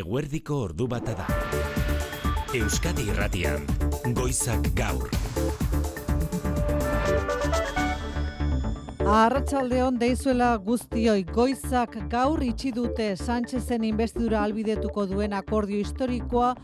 Eguerdiko ordu bata da. Euskadi Irratian, Goizak Gaur. Arratsaldeon deizuela guztioi goizak gaur itxi dute Sánchezen investidura albidetuko duen akordio historikoa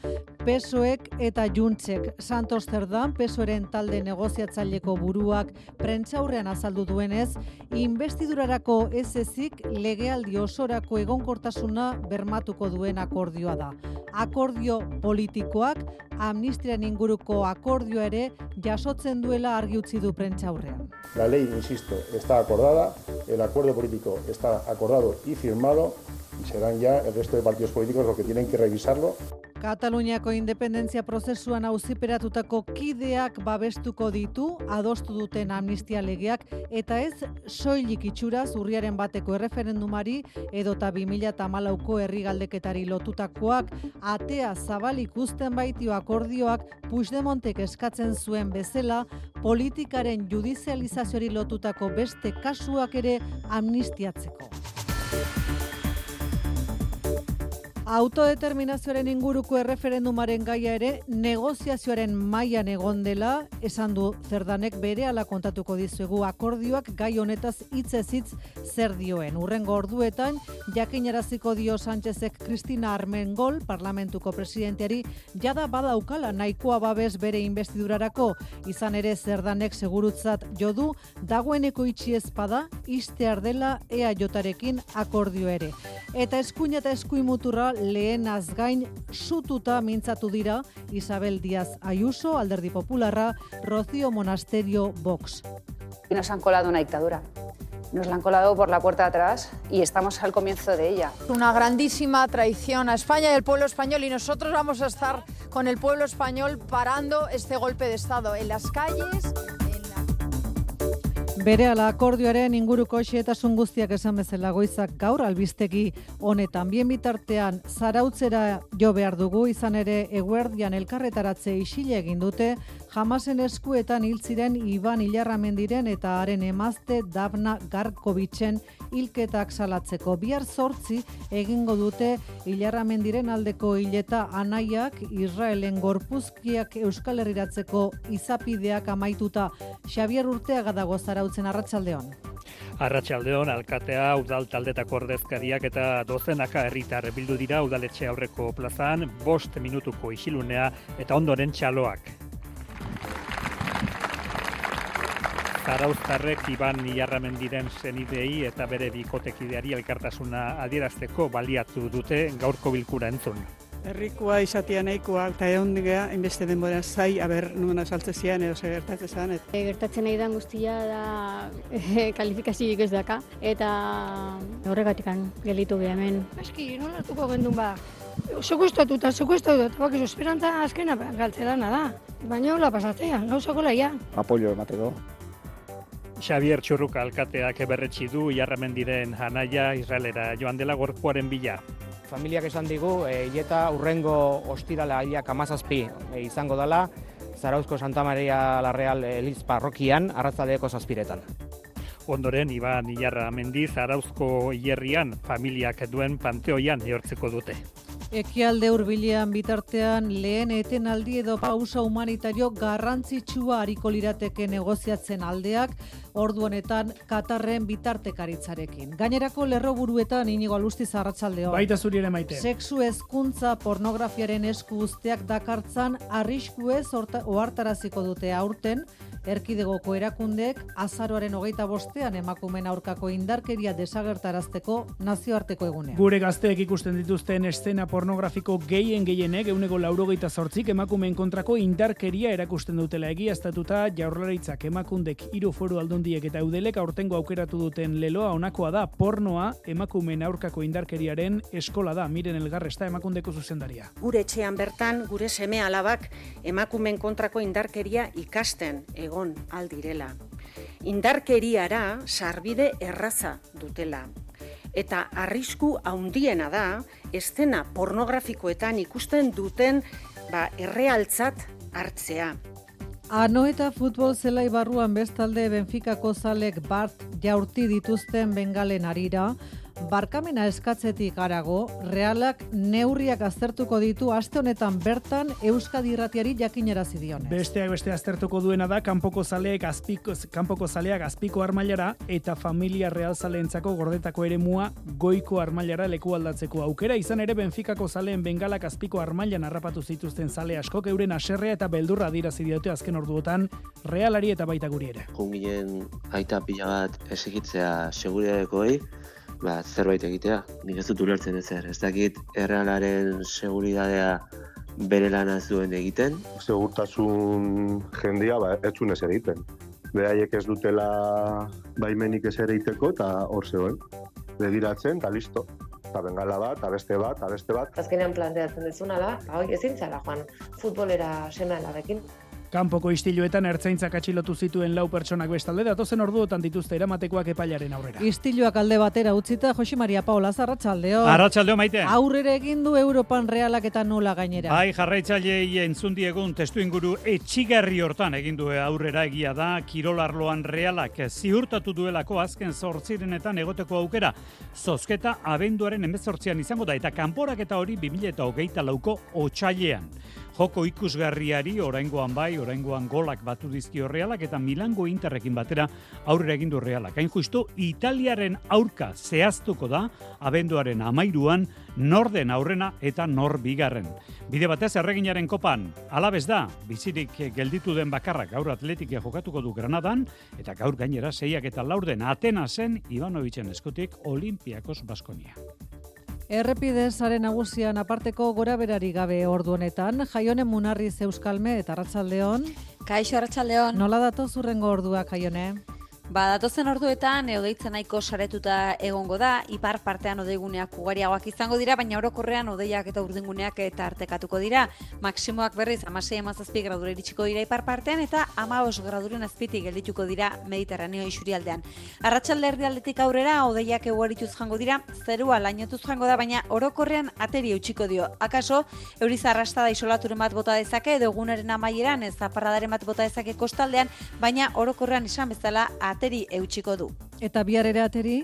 PSOEk eta Juntzek. Santos Zerdan, PSOEren talde negoziatzaileko buruak prentzaurrean azaldu duenez, investidurarako ez ezik legealdi osorako egonkortasuna bermatuko duen akordioa da. Akordio politikoak, amnistiaren inguruko akordio ere jasotzen duela argi utzi du prentzaurrean. La ley, insisto, está acordada, el acuerdo político está acordado y firmado serán ya el resto de partidos políticos los que tienen que revisarlo. Kataluniako independentzia prozesuan auziperatutako kideak babestuko ditu adostu duten amnistia legeak eta ez soilik itxuraz urriaren bateko erreferendumari edota 2014ko herri galdeketari lotutakoak atea zabalik uzten baitio akordioak Puigdemontek eskatzen zuen bezala politikaren judizializazioari lotutako beste kasuak ere amnistiatzeko. Autodeterminazioaren inguruko erreferendumaren gaia ere negoziazioaren mailan egon dela, esan du Zerdanek bere ala kontatuko dizuegu akordioak gai honetaz hitz hitz zer dioen. Urrengo orduetan jakinaraziko dio Sánchezek Cristina Armengol parlamentuko presidenteari jada badaukala nahikoa babes bere investidurarako, izan ere Zerdanek segurutzat jodu dagoeneko itxi ezpada istear dela EAJarekin akordio ere. Eta eskuina eta eskuimuturra lehen azgain sututa mintzatu dira Isabel Díaz Ayuso, Alderdi Popularra, Rocío Monasterio, Vox. Nos han colado una dictadura. Nos la han colado por la puerta de atrás y estamos al comienzo de ella. Una grandísima traición a España y al pueblo español y nosotros vamos a estar con el pueblo español parando este golpe de Estado en las calles. Bere ala akordioaren inguruko xetasun guztiak esan bezala goizak gaur albistegi honetan. Bien bitartean zarautzera jo behar dugu izan ere eguerdian elkarretaratze isile egin dute jamasen eskuetan hil ziren Iban Ilarramendiren eta haren emazte Davna Garkovitzen hilketak salatzeko bihar zortzi egingo dute Ilarramendiren aldeko hileta anaiak Israelen gorpuzkiak Euskal Herriratzeko izapideak amaituta Xavier Urteaga dago zarautzen arratsaldeon. Arratxaldeon, alkatea, udal taldetako ordezkariak eta dozenaka herritar bildu dira udaletxe aurreko plazan, bost minutuko isilunea eta ondoren txaloak. Zarauztarrek Iban Iarramendiren zenidei eta bere bikotekideari elkartasuna adierazteko baliatu dute gaurko bilkura entzun. Herrikoa izatea nahikoa eta egon digea, inbeste denbora zai, aber nuna saltze zian, edo zer gertatzen zan. Et. E, gertatzen nahi den guztia da e, kalifikazioik ez daka, eta horregatikan gelitu beha hemen. Eski, nola hartuko gendun ba, sekuestatuta, sekuestatuta, eta bakizu, esperantza azkena galtzelana da. Baina hola pasatzea, gauzako laia. Apoio emateko. Xavier Txurruka alkateak eberretsi du Iarramendiren anaia Israelera joan dela gorpuaren bila. Familiak esan digu, e, hileta urrengo ostirala hilak amazazpi e, izango dela, Zarauzko Santa Maria la Real Eliz Parrokian, arratzaleko zazpiretan. Ondoren, Iban Iarra Mendi, Zarauzko hierrian familiak duen panteoian eortzeko dute. Ekialde hurbilean bitartean lehen etenaldi edo pausa humanitario garrantzitsua hariko lirateke negoziatzen aldeak ordu honetan Katarren bitartekaritzarekin. Gainerako lerroburuetan inigo alusti zarratsaldeon. Baita zuri ere maite. Sexu hezkuntza pornografiaren esku guztiak dakartzan arrisku ez ohartaraziko dute aurten Erkidegoko erakundek azaroaren hogeita bostean emakumen aurkako indarkeria desagertarazteko nazioarteko egunean. Gure gazteek ikusten dituzten estena pornografiko gehien gehienek euneko laurogeita zortzik emakumeen kontrako indarkeria erakusten dutela egiaztatuta jaurlaritzak emakundek hiru foru aldundiek eta eudelek aurtengo aukeratu duten leloa onakoa da pornoa emakumeen aurkako indarkeriaren eskola da miren elgarresta emakundeko zuzendaria. Gure etxean bertan gure seme alabak emakumeen kontrako indarkeria ikasten egon aldirela. Indarkeriara sarbide erraza dutela. Eta arrisku handiena da, estena pornografikoetan ikusten duten ba, errealtzat hartzea. Ano eta futbol zelai barruan bestalde Benficako zalek Bart jaurti dituzten bengalen arira, barkamena eskatzetik arago, realak neurriak aztertuko ditu aste honetan bertan Euskadi irratiari jakinerazi dionez. Besteak beste aztertuko duena da kanpoko zaleek azpiko kanpoko zaleak azpiko armailara eta familia real zaleentzako gordetako eremua goiko armailara leku aldatzeko aukera izan ere Benficako zaleen bengalak azpiko armailan harrapatu zituzten zale askok euren aserrea eta beldurra dirazi diote azken orduotan realari eta baita guri ere. Jungien aita pila bat esekitzea seguridadekoei, ba, zerbait egitea, nik ez dut ulertzen ezer. Ez dakit errealaren seguridadea bere lana zuen egiten. Segurtasun jendia ba, ez zuen ez egiten. Beraiek ez dutela baimenik ez ere iteko eta hor zegoen. Begiratzen eta listo. Eta bengala bat, eta beste bat, eta beste bat. Azkenean planteatzen dezuna da, ba, hoi ezin joan futbolera seme alabekin. Kanpoko istiluetan ertzaintzak atxilotu zituen lau pertsonak bestalde datozen orduotan dituzte eramatekoak epailaren aurrera. Istiluak alde batera utzita Josi Maria Paula Zarratsaldeo. Arratsaldeo maite. Aurrera egin du Europan realak eta nola gainera. Bai, jarraitzailei entzun diegun testu inguru etxigarri hortan egin du aurrera egia da kirolarloan realak ziurtatu duelako azken zortzirenetan egoteko aukera. Zozketa abenduaren emezortzian izango da eta kanporak eta hori 2008 lauko otxailean. Joko ikusgarriari oraingoan bai, oraingoan golak batu dizkio realak eta Milango Interrekin batera aurrera egin du realak. Hain justu Italiaren aurka zehaztuko da abenduaren amairuan norden aurrena eta nor bigarren. Bide batez erreginaren kopan, alabez da, bizirik gelditu den bakarrak gaur atletike jokatuko du Granadan, eta gaur gainera zeiak eta laurden Atenasen Ivanovicen eskutik Olimpiakos Baskonia. Errepide sare nagusian aparteko gora berari gabe ordu honetan, jaione munarri zeuskalme eta arratsaldeon. Kaixo arratsaldeon. Nola dato zurrengo orduak jaione? Ba, datozen orduetan eodeitzen nahiko saretuta egongo da, ipar partean odeiguneak ugariagoak izango dira, baina orokorrean odeiak eta urdinguneak eta artekatuko dira. Maksimoak berriz, amasei amazazpi gradure iritsiko dira ipar partean, eta amaos graduren azpitik geldituko dira mediterraneo isurialdean. Arratxalde erdialdetik aurrera, odeiak eguarituz jango dira, zerua lainotuz jango da, baina orokorrean ateri eutxiko dio. Akaso, euriz arrastada isolaturen bat bota dezake, edo egunaren amaieran, ez zaparradaren bat bota dezake kostaldean, baina orokorrean izan bezala ateri eutxiko du. Eta bihar ere ateri?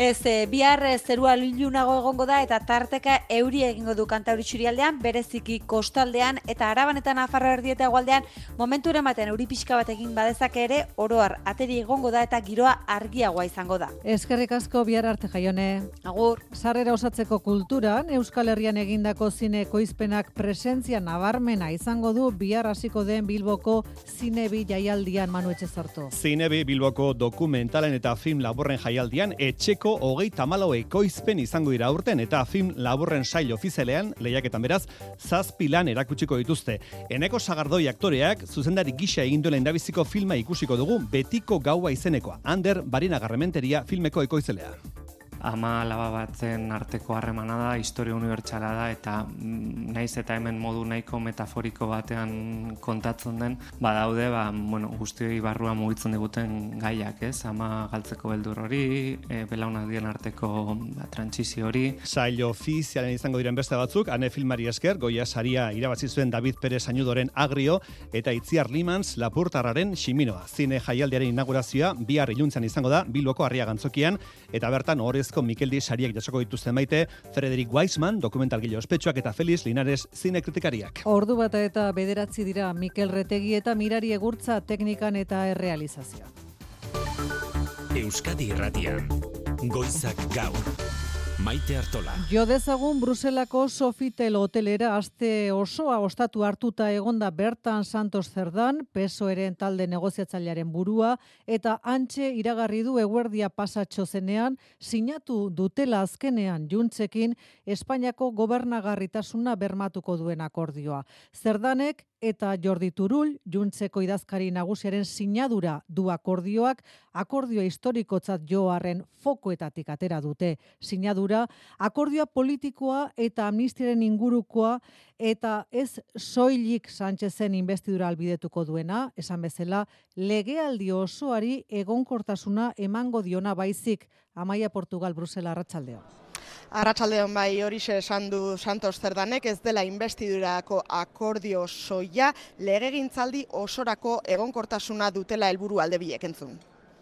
Ez, e, bihar e, zerua lilunago egongo da eta tarteka euri egingo du kantauri txurialdean, bereziki kostaldean eta araban eta nafarra erdieta egualdean momentu baten euri pixka bat egin badezak ere oroar ateri egongo da eta giroa argiagoa izango da. Eskerrik asko bihar arte jaione. Agur. Sarrera osatzeko kulturan, Euskal Herrian egindako zine koizpenak presentzia nabarmena izango du bihar hasiko den Bilboko zinebi jaialdian manu etxe zartu. Zinebi Bilboko dokumentalen eta film laborren jaialdian etxeko hogei tamalau ekoizpen izango dira urten eta film laburren sail ofizialean lehiaketan beraz zazpi lan erakutsiko dituzte. Eneko sagardoi aktoreak zuzendari gisa egin duela indabiziko filma ikusiko dugu betiko gaua izenekoa. Ander Barina Garrementeria filmeko ekoizelea ama alaba batzen arteko harremana da, historia unibertsala da, eta mm, naiz eta hemen modu nahiko metaforiko batean kontatzen den, badaude, ba, bueno, guztioi barrua mugitzen diguten gaiak, ez? Ama galtzeko beldur hori, e, belaunaldien arteko ba, trantsizio hori. Sail ofizialen izango diren beste batzuk, ane filmari esker, goia saria irabazi zuen David Perez Añudoren agrio, eta Itziar Limans Lapurtarraren Ximinoa. Zine jaialdiaren inaugurazioa, bihar iluntzan izango da, Bilboko harria gantzokian, eta bertan horrez Mikel Mikeldi sariak jasoko dituzten maite, Frederik Weisman, dokumentalgile ospetsuak eta Feliz Linares zine kritikariak. Ordu bata eta bederatzi dira Mikel Retegi eta Mirari Egurtza teknikan eta errealizazioa. Euskadi Irratian, Goizak Gaur. Maite Artola. Jo dezagun Bruselako Sofitel hotelera aste osoa ostatu hartuta egonda bertan Santos Zerdan, pesoeren talde negoziatzailearen burua, eta antxe iragarri du eguerdia pasatxo zenean, sinatu dutela azkenean juntzekin Espainiako gobernagarritasuna bermatuko duen akordioa. Zerdanek eta Jordi Turul, juntzeko idazkari nagusiaren sinadura du akordioak, akordioa historikotzat joaren fokoetatik atera dute. Sinadura, akordioa politikoa eta amnistiaren ingurukoa eta ez soilik Sánchezen investidura albidetuko duena, esan bezala, legealdi osoari egonkortasuna emango diona baizik, Amaia Portugal Brusela Arratxaldeo. Arratsaldeon bai hori esan du Santos Zerdanek ez dela investidurako akordio soia legegintzaldi osorako egonkortasuna dutela helburu alde biek entzun.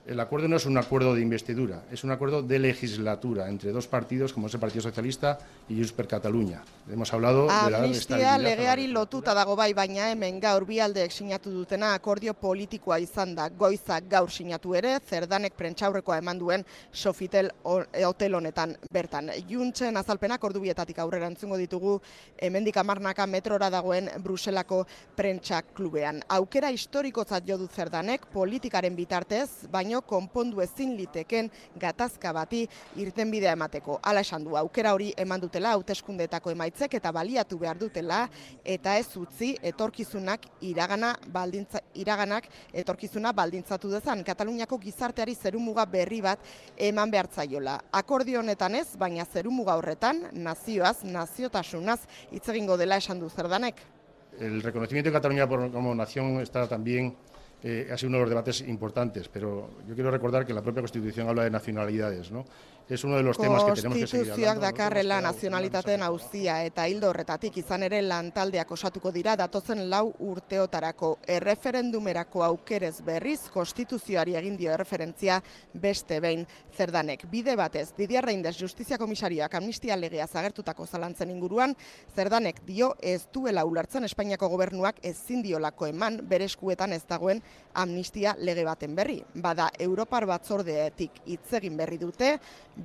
El acuerdo no es un acuerdo de investidura, es un acuerdo de legislatura entre dos partidos como es el Partido Socialista y Junts per Catalunya. Hemos hablado de la Amnistia legeari lotuta dago bai, baina hemen gaur bialdeek sinatu dutena akordio politikoa izan da. Goizak gaur sinatu ere, zerdanek prentxaurrekoa eman duen Sofitel hotel honetan bertan. Juntzen azalpenak ordubietatik aurrera entzungo ditugu hemendik amarnaka metrora dagoen Bruselako prentsak klubean. Aukera historikotzat jo du zerdanek politikaren bitartez, baino konpondu ezin liteken gatazka bati irtenbidea emateko. Hala esan du, aukera hori eman dutela hauteskundetako emaitzek eta baliatu behar dutela eta ez utzi etorkizunak iragana baldintza, iraganak etorkizuna baldintzatu dezan. Kataluniako gizarteari zerumuga berri bat eman behar zaiola. Akordio honetan ez, baina zerumuga horretan nazioaz, naziotasunaz hitz egingo dela esan du zerdanek. El reconocimiento de Cataluña como nación está también eh, ha sido uno de los debates importantes, pero yo quiero recordar que la propia Constitución habla de nacionalidades, ¿no? es uno de los temas que tenemos que seguir hablando. dakarrela nazionalitateen auzia eta hildo horretatik izan ere lantaldeak osatuko dira datozen lau urteotarako erreferendumerako aukerez berriz konstituzioari egin dio erreferentzia beste behin zerdanek. Bide batez, Didier Reindez Justizia Komisarioak amnistia legea zagertutako zalantzen inguruan, zerdanek dio ez duela ulertzen Espainiako gobernuak ezin diolako eman bereskuetan ez dagoen amnistia lege baten berri. Bada, Europar batzordeetik hitzegin berri dute,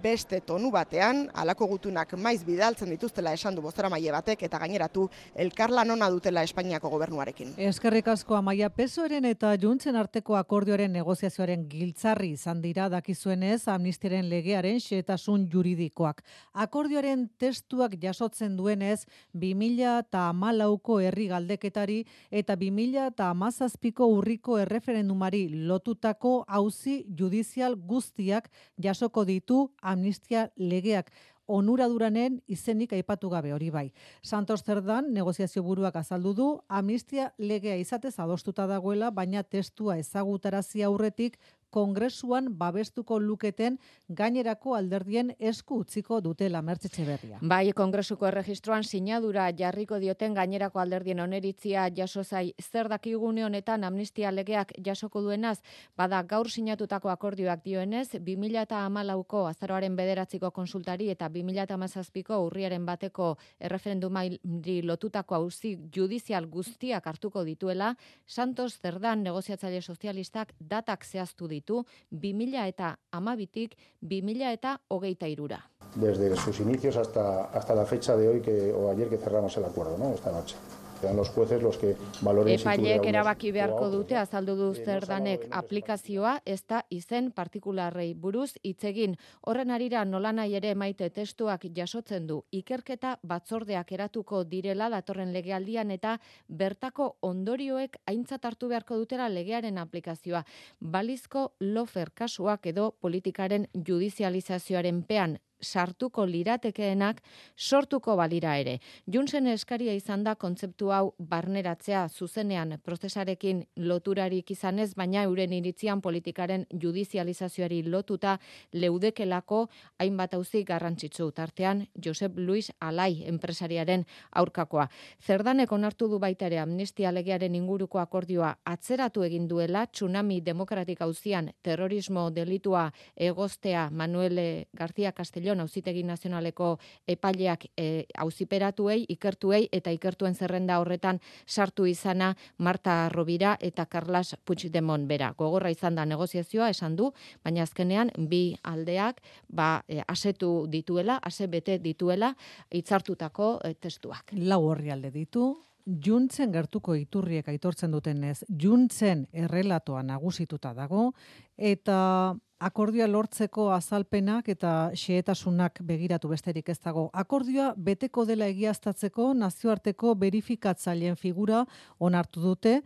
beste tonu batean, alako gutunak maiz bidaltzen dituztela esan du bozera maile batek, eta gaineratu elkarlan ona dutela Espainiako gobernuarekin. Eskerrik asko amaia pesoeren eta juntzen arteko akordioaren negoziazioaren giltzarri izan dira dakizuenez amnistiren legearen xetasun juridikoak. Akordioaren testuak jasotzen duenez 2000 eta amalauko herri galdeketari eta 2000 eta amazazpiko urriko erreferendumari lotutako hauzi judizial guztiak jasoko ditu amnistia legeak onuraduranen izenik aipatu gabe hori bai. Santos Zerdan negoziazio buruak azaldu du amnistia legea izatez adostuta dagoela, baina testua ezagutarazi aurretik kongresuan babestuko luketen gainerako alderdien esku utziko dutela mertzetxe berria. Bai, kongresuko erregistroan sinadura jarriko dioten gainerako alderdien oneritzia jaso zai zer dakigune honetan amnistia legeak jasoko duenaz, bada gaur sinatutako akordioak dioenez, 2008ko azaroaren bederatziko konsultari eta 2008ko urriaren bateko erreferendumari lotutako hauzi judizial guztiak hartuko dituela, Santos Zerdan negoziatzaile sozialistak datak zehaztu ditu ditu 2000 eta amabitik 2000 eta hogeita irura. Desde sus inicios hasta, hasta la fecha de hoy que, o ayer que cerramos el acuerdo, ¿no? esta noche sean los jueces los que valoren Epaileek erabaki beharko dute azaldu du zerdanek aplikazioa ez da izen partikularrei buruz hitzegin horren arira nolanai ere maite testuak jasotzen du. Ikerketa batzordeak eratuko direla datorren legealdian eta bertako ondorioek aintzat hartu beharko dutela legearen aplikazioa. Balizko lofer kasuak edo politikaren judizializazioaren pean sartuko liratekeenak sortuko balira ere. Junsen eskaria izan da kontzeptu hau barneratzea zuzenean prozesarekin loturarik izanez, baina euren iritzian politikaren judizializazioari lotuta leudekelako hainbat auzi garrantzitsu tartean Josep Luis Alai enpresariaren aurkakoa. Zerdanek onartu du baita ere amnistia legearen inguruko akordioa atzeratu egin duela tsunami demokratik auzian terrorismo delitua egostea Manuel García Castellón Bilbon auzitegi nazionaleko epaileak e, auziperatuei, ikertuei eta ikertuen zerrenda horretan sartu izana Marta Robira eta Carlas Puigdemont bera. Gogorra izan da negoziazioa esan du, baina azkenean bi aldeak ba e, asetu dituela, ase bete dituela hitzartutako e, testuak. Lau alde ditu, Juntzen gertuko iturriek aitortzen dutenez, Juntzen errelatoa nagusituta dago, eta akordioa lortzeko azalpenak eta xehetasunak begiratu besterik ez dago. Akordioa beteko dela egiaztatzeko nazioarteko berifikatzaileen figura onartu dute,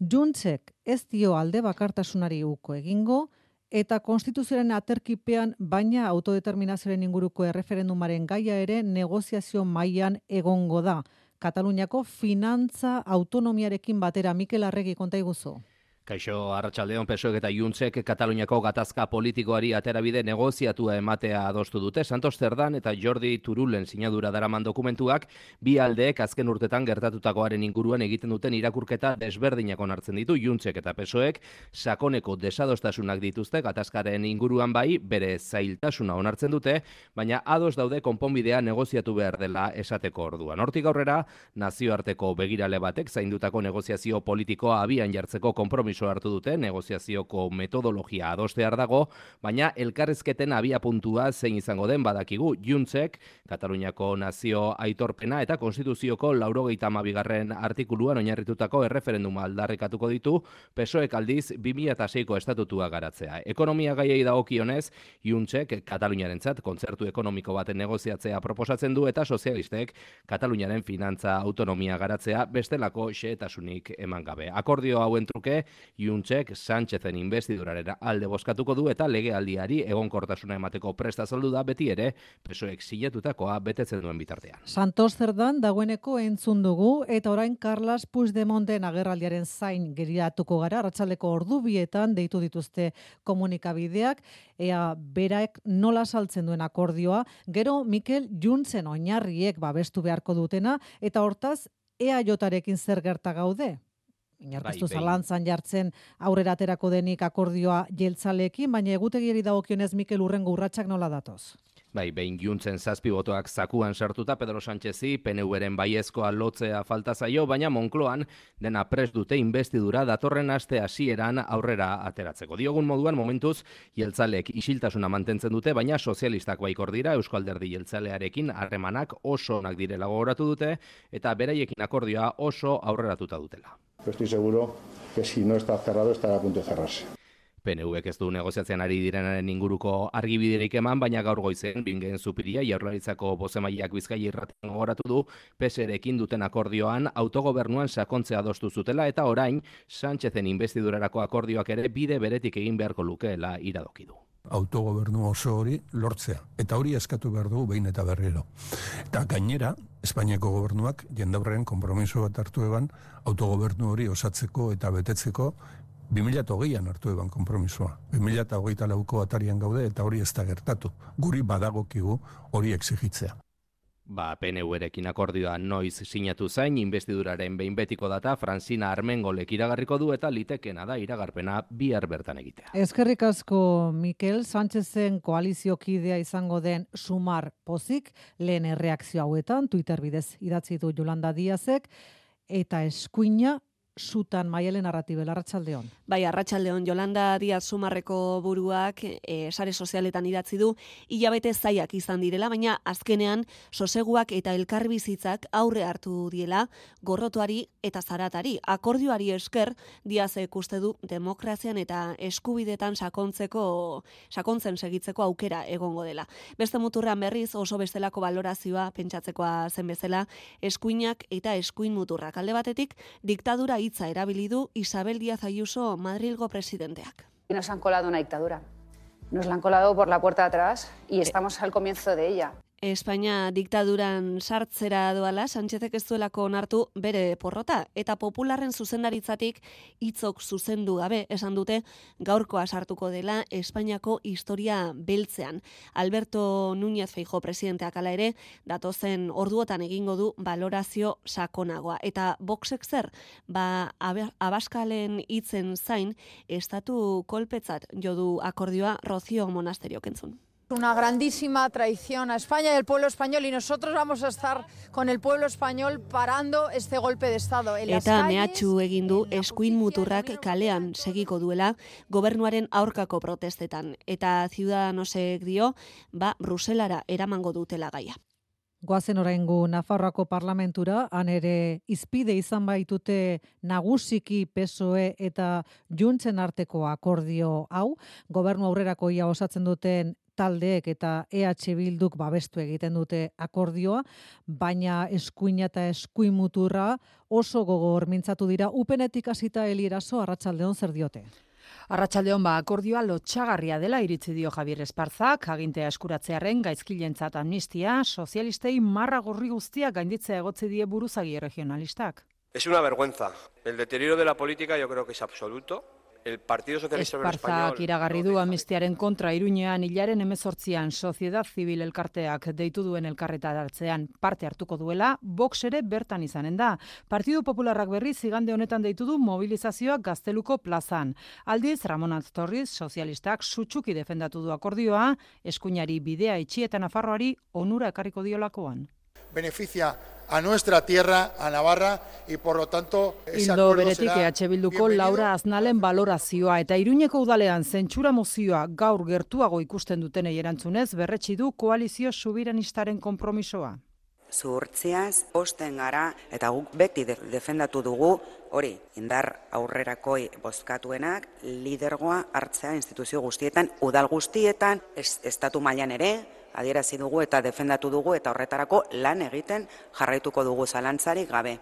juntzek ez dio alde bakartasunari uko egingo, eta konstituzioaren aterkipean baina autodeterminazioaren inguruko erreferendumaren gaia ere negoziazio mailan egongo da. Kataluniako finantza autonomiarekin batera Mikel Arregi konta iguzu. Kaixo, Arratxaldeon Pesoek eta Juntzek Kataluniako gatazka politikoari aterabide negoziatua ematea adostu dute. Santos Zerdan eta Jordi Turulen sinadura daraman dokumentuak bi aldeek azken urtetan gertatutakoaren inguruan egiten duten irakurketa desberdinak onartzen ditu Juntzek eta Pesoek sakoneko desadostasunak dituzte gatazkaren inguruan bai bere zailtasuna onartzen dute, baina ados daude konponbidea negoziatu behar dela esateko orduan. Hortik aurrera, nazioarteko begirale batek zaindutako negoziazio politikoa abian jartzeko konpromiso konpromiso hartu dute negoziazioko metodologia adostear dago, baina elkarrezketen abia puntua zein izango den badakigu Juntzek, Kataluniako nazio aitorpena eta konstituzioko laurogeita mabigarren artikuluan oinarritutako erreferenduma aldarrikatuko ditu, pesoek aldiz 2006ko estatutua garatzea. Ekonomia gaiei dagokionez, Juntzek Kataluniaren zat, kontzertu ekonomiko baten negoziatzea proposatzen du eta sozialistek Kataluniaren finantza autonomia garatzea bestelako xeetasunik eman gabe. Akordio hauen truke, Juntzek Sánchezen investiduraren alde boskatuko du eta legealdiari egonkortasuna emateko presta zaldu da beti ere pesoek siletutakoa betetzen duen bitartean. Santos Zerdan dagoeneko entzun dugu eta orain Carlos Puigdemonten agerraldiaren zain geriatuko gara. Arratsaldeko ordubietan deitu dituzte komunikabideak. Ea beraek nola saltzen duen akordioa. Gero Mikel Juntzen oinarriek babestu beharko dutena eta hortaz ea jotarekin zer gerta gaude Inarkaztu bai, zalantzan jartzen aurrera aterako denik akordioa jeltzalekin, baina egutegieri dagokionez Mikel Urrengo urratsak nola datoz? Bai, behin giuntzen zazpi botoak zakuan sartuta Pedro Sánchezi, PNU-eren baiezkoa lotzea falta zaio, baina Monkloan dena pres dute investidura datorren aste hasieran aurrera ateratzeko. Diogun moduan momentuz jeltzalek isiltasuna mantentzen dute, baina sozialistak baikor dira Euskalderdi jeltzalearekin harremanak oso onak direla gogoratu dute eta beraiekin akordioa oso aurreratuta dutela. Estoy seguro que si no está cerrado estará a punto de cerrarse. PNVek ez du negoziatzen ari direnaren inguruko argibiderik eman, baina gaur goizen bingen zupiria jaurlaritzako bozemaiak bizkai irraten gogoratu du PSRekin duten akordioan autogobernuan sakontzea adostu zutela eta orain Sánchezen investidurarako akordioak ere bide beretik egin beharko lukeela iradoki du autogobernu oso hori lortzea. Eta hori eskatu behar dugu behin eta berriro. Eta gainera, Espainiako gobernuak jendaurren konpromiso bat hartu eban autogobernu hori osatzeko eta betetzeko 2008an hartu eban konpromisoa. 2008 lauko atarian gaude eta hori ez da gertatu. Guri badagokigu hori exigitzea ba, PNU-erekin akordioa noiz sinatu zain, investiduraren behin betiko data, Franzina Armengolek iragarriko du eta litekena da iragarpena bihar bertan egitea. Ezkerrik asko, Mikel, Sánchezen koaliziokidea izango den sumar pozik, lehen erreakzio hauetan, Twitter bidez idatzi du Jolanda Diazek, eta eskuina sutan maialen narratibel, arratsaldeon. Bai, arratsaldeon Jolanda Diaz Sumarreko buruak e, sare sozialetan idatzi du hilabete zaiak izan direla, baina azkenean soseguak eta elkarbizitzak aurre hartu diela gorrotuari eta zaratari. Akordioari esker Diaz ikuste du demokrazian eta eskubidetan sakontzeko sakontzen segitzeko aukera egongo dela. Beste muturran berriz oso bestelako valorazioa pentsatzekoa zen bezala eskuinak eta eskuin muturrak alde batetik diktadura hitza erabili du Isabel Díaz Ayuso Madrilgo presidenteak. Nos han colado una dictadura. Nos la han colado por la puerta de atrás y estamos al comienzo de ella. Espainia diktaduran sartzera doala, Sánchezek ez duelako onartu bere porrota, eta popularren zuzendaritzatik hitzok zuzendu gabe esan dute gaurkoa sartuko dela Espainiako historia beltzean. Alberto Núñez Feijo presidenteak ala ere, datozen orduotan egingo du valorazio sakonagoa. Eta boxek zer, ba, abaskalen hitzen zain, estatu kolpetzat jodu akordioa Rocio Monasterio kentzun. Una grandísima traición a España y al pueblo español y nosotros vamos a estar con el pueblo español parando este golpe de Estado. En Eta mehatxu egin du eskuin muturrak kalean segiko duela gobernuaren aurkako protestetan. Eta ciudadanosek dio, ba, Bruselara eramango dutela gaia. Goazen oraingo Nafarroako parlamentura, han ere izpide izan baitute nagusiki PSOE eta Juntzen arteko akordio hau, gobernu aurrerakoia osatzen duten taldeek eta EH Bilduk babestu egiten dute akordioa, baina eskuina eta eskuin muturra oso gogor mintzatu dira upenetik hasita elieraso arratsaldeon zer diote. Arratsaldeon ba akordioa lotxagarria dela iritzi dio Javier Esparzak, agintea eskuratzearen gaizkilentzat amnistia, sozialistei marra gorri guztiak gainditzea egotze die buruzagi regionalistak. Es una vergüenza. El deterioro de la política yo creo que es absoluto. El Partido Socialista Español iragarri du amnistiaren kontra iruñean hilaren emezortzian Sociedad Civil elkarteak deitu duen elkarretaratzean parte hartuko duela, Vox ere bertan izanen da. Partidu Popularrak berri zigande honetan deitu du mobilizazioak gazteluko plazan. Aldiz, Ramon Aztorriz, sozialistak sutsuki defendatu du akordioa, eskuinari bidea itxi eta Nafarroari onura ekarriko diolakoan. Beneficia a nuestra tierra, a Navarra, y por lo tanto Hildo beretik EH Bilduko Laura Aznalen balorazioa eta Iruñeko udalean zentsura mozioa gaur gertuago ikusten dutenei erantzunez berretsi du koalizio subiranistaren konpromisoa. zuhurtziaz, osten gara, eta guk beti de- defendatu dugu, hori, indar aurrerakoi bozkatuenak, lidergoa hartzea instituzio guztietan, udal guztietan, es, estatu mailan ere, adierazi dugu eta defendatu dugu, eta horretarako lan egiten jarraituko dugu zalantzarik gabe.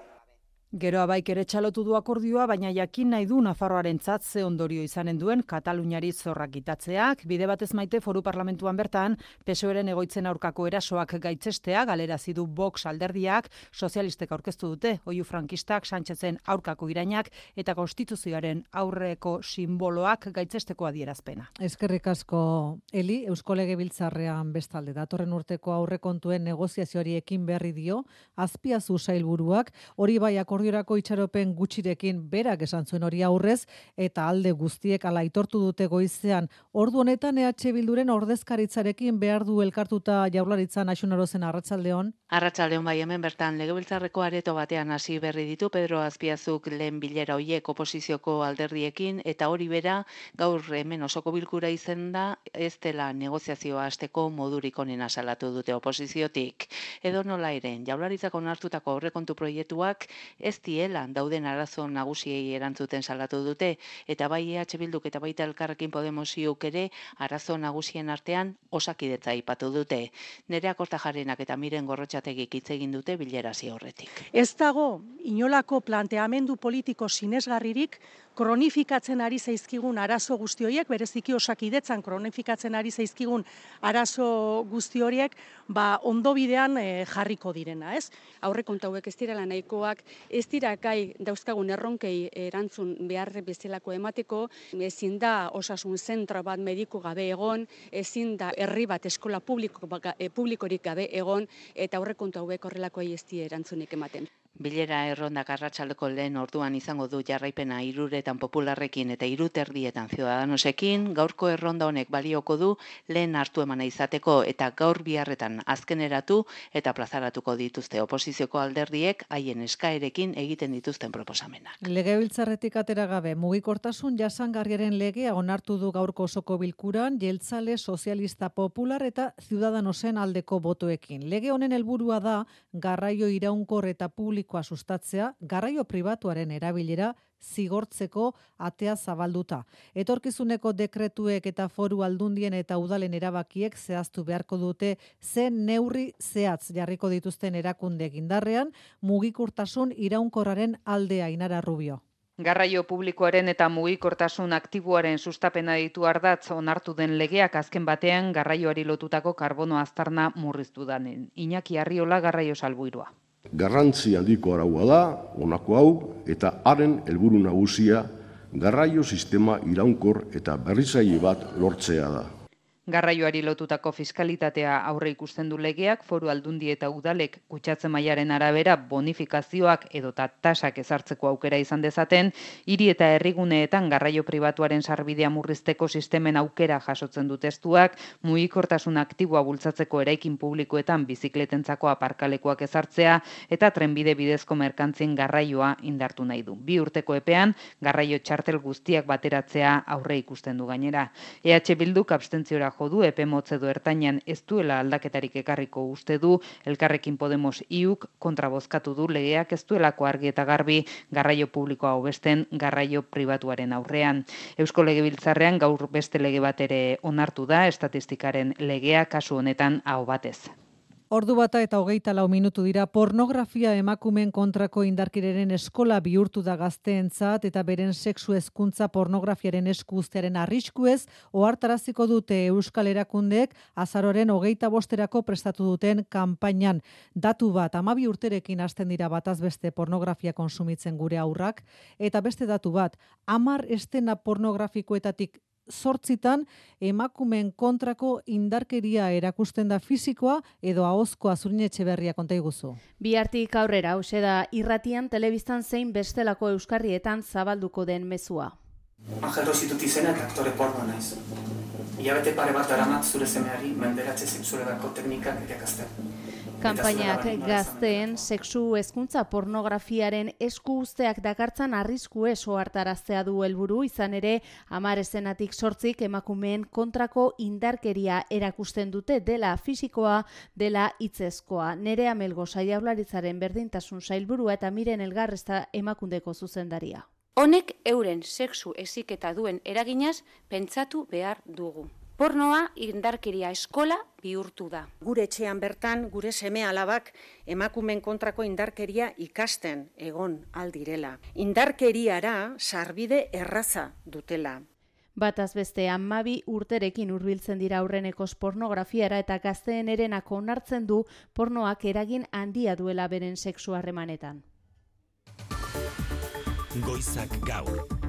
Gero abaik ere txalotu du akordioa, baina jakin nahi du Nafarroaren ze ondorio izanen duen Kataluniari zorrak itatzeak, bide batez maite foru parlamentuan bertan, PSOEren egoitzen aurkako erasoak gaitzestea, galerazi du Vox alderdiak, sozialistek aurkeztu dute, oiu frankistak, Sánchezen aurkako irainak eta konstituzioaren aurreko simboloak gaitzesteko adierazpena. Eskerrik asko Eli. Eusko Legebiltzarrean bestalde datorren urteko aurrekontuen negoziazioari ekin berri dio Azpiazu sailburuak. Hori bai akordiorako itxaropen gutxirekin berak esan zuen hori aurrez eta alde guztiek ala aitortu dute goizean ordu honetan EH Bilduren ordezkaritzarekin behar du elkartuta jaurlaritzan Axunarozen arratsaldeon Arratsaldeon bai hemen bertan legebiltzarreko areto batean hasi berri ditu Pedro Azpiazuk lehen bilera hoiek oposizioko alderdiekin eta hori bera gaur hemen osoko bilkura izen da ez dela negoziazioa hasteko modurik onena salatu dute oposiziotik. Edo nola ere, jaularitzak onartutako aurrekontu proiektuak ez diela dauden arazo nagusiei erantzuten salatu dute eta bai EH Bilduk eta baita elkarrekin Podemosiuk ere arazo nagusien artean osakidetza aipatu dute. Nerea Kortajarenak eta Miren Gorrotxategik hitz egin dute bilerasi horretik. Ez dago inolako planteamendu politiko sinesgarririk kronifikatzen ari zaizkigun arazo guzti horiek, bereziki osakidetzan kronifikatzen ari zaizkigun arazo guzti horiek, ba ondo bidean eh, jarriko direna, ez? aurrekontu hauek ez direla nahikoak, ez dira gai dauzkagun erronkei erantzun behar bezalako emateko, ezin da osasun zentro bat mediku gabe egon, ezin da herri bat eskola publiko, eh, publikorik gabe egon, eta aurrekontu hauek horrelakoei ez erantzunik ematen. Bilera errondak arratsaldeko lehen orduan izango du jarraipena iruretan popularrekin eta iruterdietan ciudadanosekin, gaurko erronda honek balioko du lehen hartu emana izateko eta gaur biharretan azkeneratu eta plazaratuko dituzte oposizioko alderdiek haien eskaerekin egiten dituzten proposamena. Legebiltzarretik atera gabe, mugikortasun jasangarriaren legea onartu du gaurko osoko bilkuran, jeltzale sozialista popular eta ciudadanosen aldeko botoekin. Lege honen helburua da, garraio iraunkor eta publikoa sustatzea, garraio pribatuaren erabilera zigortzeko atea zabalduta. Etorkizuneko dekretuek eta foru aldundien eta udalen erabakiek zehaztu beharko dute zen neurri zehatz jarriko dituzten erakunde gindarrean, mugikortasun iraunkorraren aldea inara rubio. Garraio publikoaren eta mugikortasun aktiboaren sustapena ditu ardatz onartu den legeak azken batean garraioari lotutako karbono aztarna murriztu danen. Iñaki Arriola garraio salbuirua. Garrantzi handiko araua da, honako hau, eta haren helburu nagusia garraio sistema iraunkor eta berritzaile bat lortzea da. Garraioari lotutako fiskalitatea aurre ikusten du legeak, foru aldundi eta udalek kutsatze mailaren arabera bonifikazioak edota tasak ezartzeko aukera izan dezaten, hiri eta herriguneetan garraio pribatuaren sarbidea murrizteko sistemen aukera jasotzen du testuak, mugikortasun aktiboa bultzatzeko eraikin publikoetan bizikletentzako aparkalekuak ezartzea eta trenbide bidezko merkantzien garraioa indartu nahi du. Bi urteko epean, garraio txartel guztiak bateratzea aurre ikusten du gainera. EH Bilduk abstentziora jo du epe motze du ertainan ez duela aldaketarik ekarriko uste du elkarrekin Podemos iuk kontrabozkatu du legeak ez duelako argi eta garbi garraio publikoa hobesten garraio pribatuaren aurrean. Eusko Legebiltzarrean gaur beste lege bat ere onartu da estatistikaren legea kasu honetan hau batez. Ordu bata eta hogeita lau minutu dira pornografia emakumen kontrako indarkireren eskola bihurtu da gazteentzat eta beren sexu hezkuntza pornografiaren eskuztearen arriskuez ohartaraziko dute Euskal Erakundeek azaroren hogeita bosterako prestatu duten kanpainan. Datu bat, amabi urterekin hasten dira bataz beste pornografia konsumitzen gure aurrak, eta beste datu bat, amar estena pornografikoetatik sortzitan emakumen kontrako indarkeria erakusten da fisikoa edo ahozkoa zurin berria konta iguzu. Biartik aurrera, hause da irratian, telebistan zein bestelako euskarrietan zabalduko den mezua. Angel Rositut izenak aktore porno naiz. Iabete pare bat aramat zure zemeari menberatze sexualerako teknikak erakazten. Kanpainak gazteen sexu hezkuntza pornografiaren esku usteak dakartzan arrisku eso hartaraztea du helburu izan ere hamar esenatik sortzik emakumeen kontrako indarkeria erakusten dute dela fisikoa dela hitzezkoa. Nerea Melgo Saiaularitzaren berdintasun sailburua eta miren elgarresta emakundeko zuzendaria. Honek euren sexu eziketa duen eraginaz pentsatu behar dugu pornoa indarkeria eskola bihurtu da. Gure etxean bertan, gure seme alabak emakumen kontrako indarkeria ikasten egon aldirela. Indarkeriara sarbide erraza dutela. Bataz beste amabi urterekin hurbiltzen dira aurrenekos pornografiara eta gazteen erenako onartzen du pornoak eragin handia duela beren sexu harremanetan. Goizak gaur.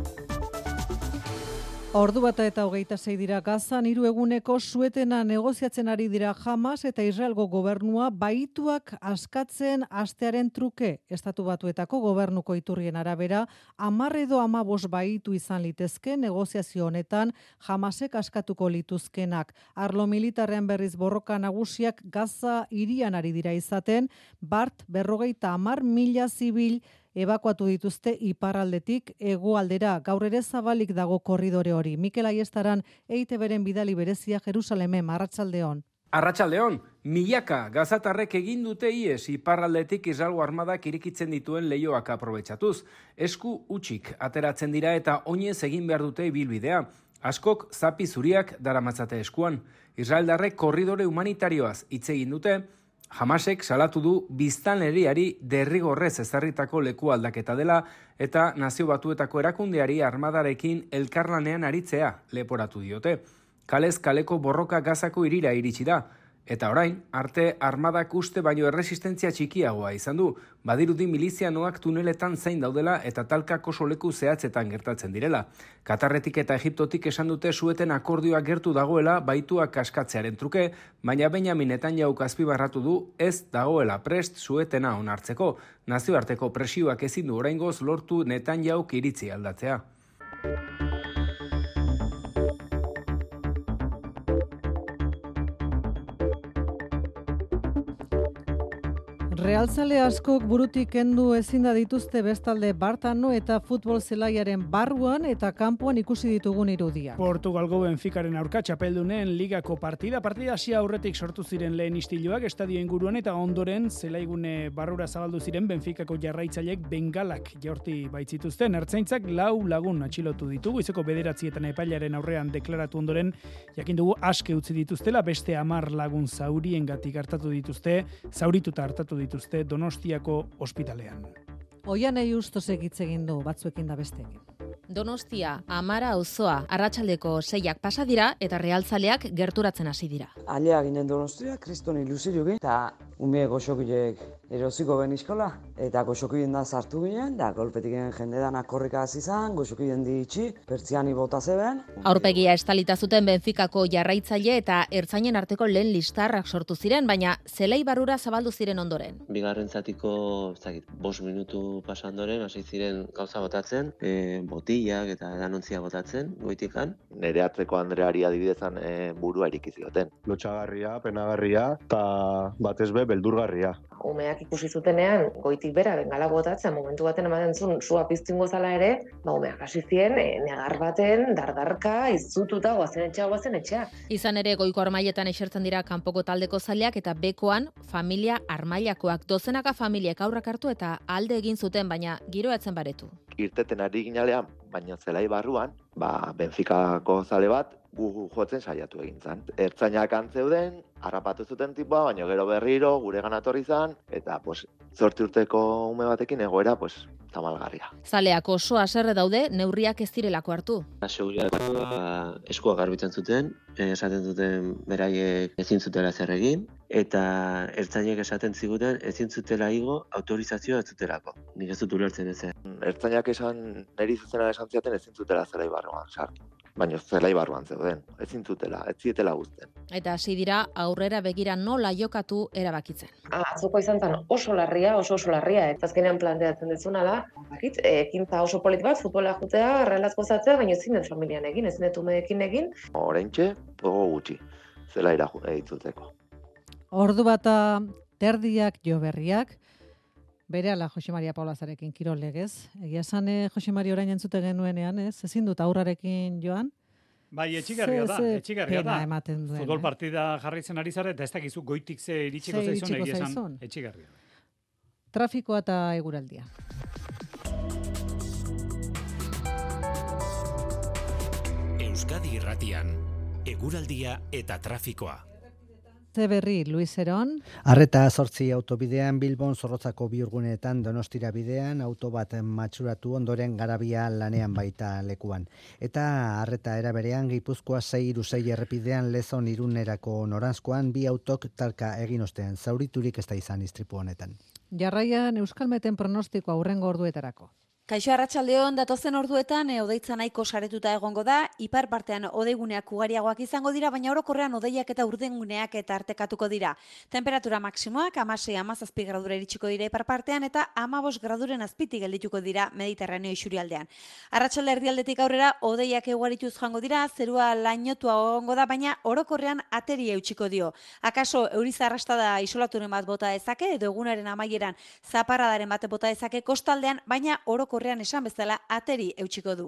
Ordu bata eta hogeita zei dira gazan, hiru eguneko suetena negoziatzen ari dira jamas eta Israelgo gobernua baituak askatzen astearen truke. Estatu batuetako gobernuko iturrien arabera, amarredo amabos baitu izan litezke negoziazio honetan jamasek askatuko lituzkenak. Arlo militarrean berriz borroka nagusiak gaza irian ari dira izaten, bart berrogeita amar mila zibil ebakuatu dituzte iparraldetik hegoaldera gaur ere zabalik dago korridore hori. Mikel Aiestaran eite beren bidali berezia Jerusaleme marratsaldeon. Arratsaldeon, milaka gazatarrek egin dute ies iparraldetik Israelgo armadak irikitzen dituen leioak aprobetxatuz. Esku utxik ateratzen dira eta oinez egin behar dute ibilbidea. Askok zapi zuriak daramatzate eskuan. Israeldarrek korridore humanitarioaz hitz egin dute, Hamasek salatu du biztanleriari derrigorrez ezarritako leku aldaketa dela eta nazio batuetako erakundeari armadarekin elkarlanean aritzea leporatu diote. Kalez kaleko borroka gazako irira iritsi da, Eta orain, arte armadak uste baino erresistentzia txikiagoa izan du, badirudi milizianoak tuneletan zain daudela eta talkako soleku zehatzetan gertatzen direla. Katarretik eta Egiptotik esan dute sueten akordioa gertu dagoela baituak kaskatzearen truke, baina Benjamin jauk azpibarratu du ez dagoela prest suetena onartzeko. Nazioarteko presioak ezin du oraingoz lortu jauk iritzi aldatzea. Realzale askok burutik kendu ezin da dituzte bestalde Bartano eta futbol zelaiaren barruan eta kanpoan ikusi ditugun irudia. Portugalgo Benficaren aurka txapeldunen ligako partida, partida hasi aurretik sortu ziren lehen istiluak estadio inguruan eta ondoren zelaigune barrura zabaldu ziren Benficako jarraitzailek bengalak jaurti baitzituzten. Ertzaintzak lau lagun atxilotu ditugu, izeko bederatzietan epailaren aurrean deklaratu ondoren, jakin dugu aske utzi dituztela, beste amar lagun zaurien gatik hartatu dituzte, zaurituta hartatu dituzte dituzte Donostiako ospitalean. Oian ei usto segitze egin du batzuekin da besteekin. Donostia, Amara auzoa, Arratsaldeko seiak pasa dira eta realtzaleak gerturatzen hasi dira. Alea ginen Donostia, Kriston ilusioa eta ume goxokilek erosiko ben iskola, eta goxokien da sartu ginen, da golpetik jende dana korrika hasi izan, goxokien ditxi, pertsiani bota zeben. Aurpegia estalita zuten Benficako jarraitzaile eta ertzainen arteko lehen listarrak sortu ziren, baina zelai barura zabaldu ziren ondoren. Bigarren zatiko, zakit, bos minutu pasandoren, hasi ziren gauza botatzen, e, botillak eta danontzia botatzen, goitikan. Nere atzeko Andreari adibidezan e, burua erikizioten. Lotxagarria, penagarria, eta batez be, beldurgarria. Umeak ikusi zutenean, goitik bera, bengala botatzen, momentu baten ematen zuen, sua piztingo zala ere, ba, umeak hasi zien, e, negar baten, dardarka, izututa, guazen etxea, guazen etxea. Izan ere, goiko armailetan esertzen dira kanpoko taldeko zaleak eta bekoan, familia armailakoak dozenaka familiek aurrak hartu eta alde egin zuten, baina giroatzen baretu. Irteten ari ginalean, baina zelai barruan, ba, Benficako zale bat, gu jotzen saiatu egin zan. Ertzainak antzeuden, harrapatu zuten tipoa, baina gero berriro, gure ganatorri zan, eta pues, zorti urteko ume batekin egoera, pues, tamalgarria. Zaleak oso aserre daude, neurriak ez direlako hartu. Seguriatua eskua garbitzen zuten, esaten zuten beraiek ezin zutela zer egin, eta ertzainek esaten ziguten ezin zutela igo autorizazioa ez zutelako. Nik ez dut ulertzen ezen. Ertzainak esan, niri zuzena esan ziaten ezin zutela zelai barruan sartu. Baina zelai barruan zeuden, ezin zutela, ez zietela guzten. Eta hasi dira aurrera begira nola jokatu erabakitzen. Ah, atzuko izan zen oso larria, oso oso larria, eta azkenean planteatzen dezuna da, bakit, ekintza oso polit bat, futbola jutea, realazko zatzea, baina ezin den familian egin, ezin umeekin egin. Horentxe, pogo gutxi, zelaira eitzuteko. Ordu bata terdiak jo berriak, bere ala Jose Maria Paulazarekin kirol legez. Egia esan eh, Jose Maria orain entzute genuenean, ez? Ezin dut aurrarekin joan. Bai, etxigarria da, etxigarria da. ematen duen, Futbol partida jarraitzen ari zara eta ez dakizu goitik ze iritsiko Ze zaizun egia esan. Etxigarria. Trafikoa eta eguraldia. Euskadi irratian, eguraldia eta trafikoa. Ze berri, Luis Eron, Arreta sortzi autobidean Bilbon zorrotzako biurguneetan donostira bidean auto bat matxuratu ondoren garabia lanean baita lekuan. Eta arreta eraberean Gipuzkoa 6 irusei errepidean lezon irunerako noranzkoan bi autok talka egin ostean zauriturik ez da izan istripu honetan. jarraian Euskalmeten pronostikoa aurrengo orduetarako. Kaixo Arratsaldeon datozen orduetan e, odeitza nahiko saretuta egongo da, ipar partean odeiguneak ugariagoak izango dira, baina orokorrean odeiak eta urdenguneak eta artekatuko dira. Temperatura maksimoak amasei amazazpi gradura iritsiko dira ipar partean eta amabos graduren azpitik geldituko dira Mediterraneo isurialdean. Arratsalde erdialdetik aurrera odeiak eguarituz joango dira, zerua lainotua egongo da, baina orokorrean ateri eutxiko dio. Akaso euriza arrastada isolaturen bat bota dezake edo egunaren amaieran zaparradaren bate bota dezake kostaldean, baina orokorrean esan bezala ateri eutxiko du.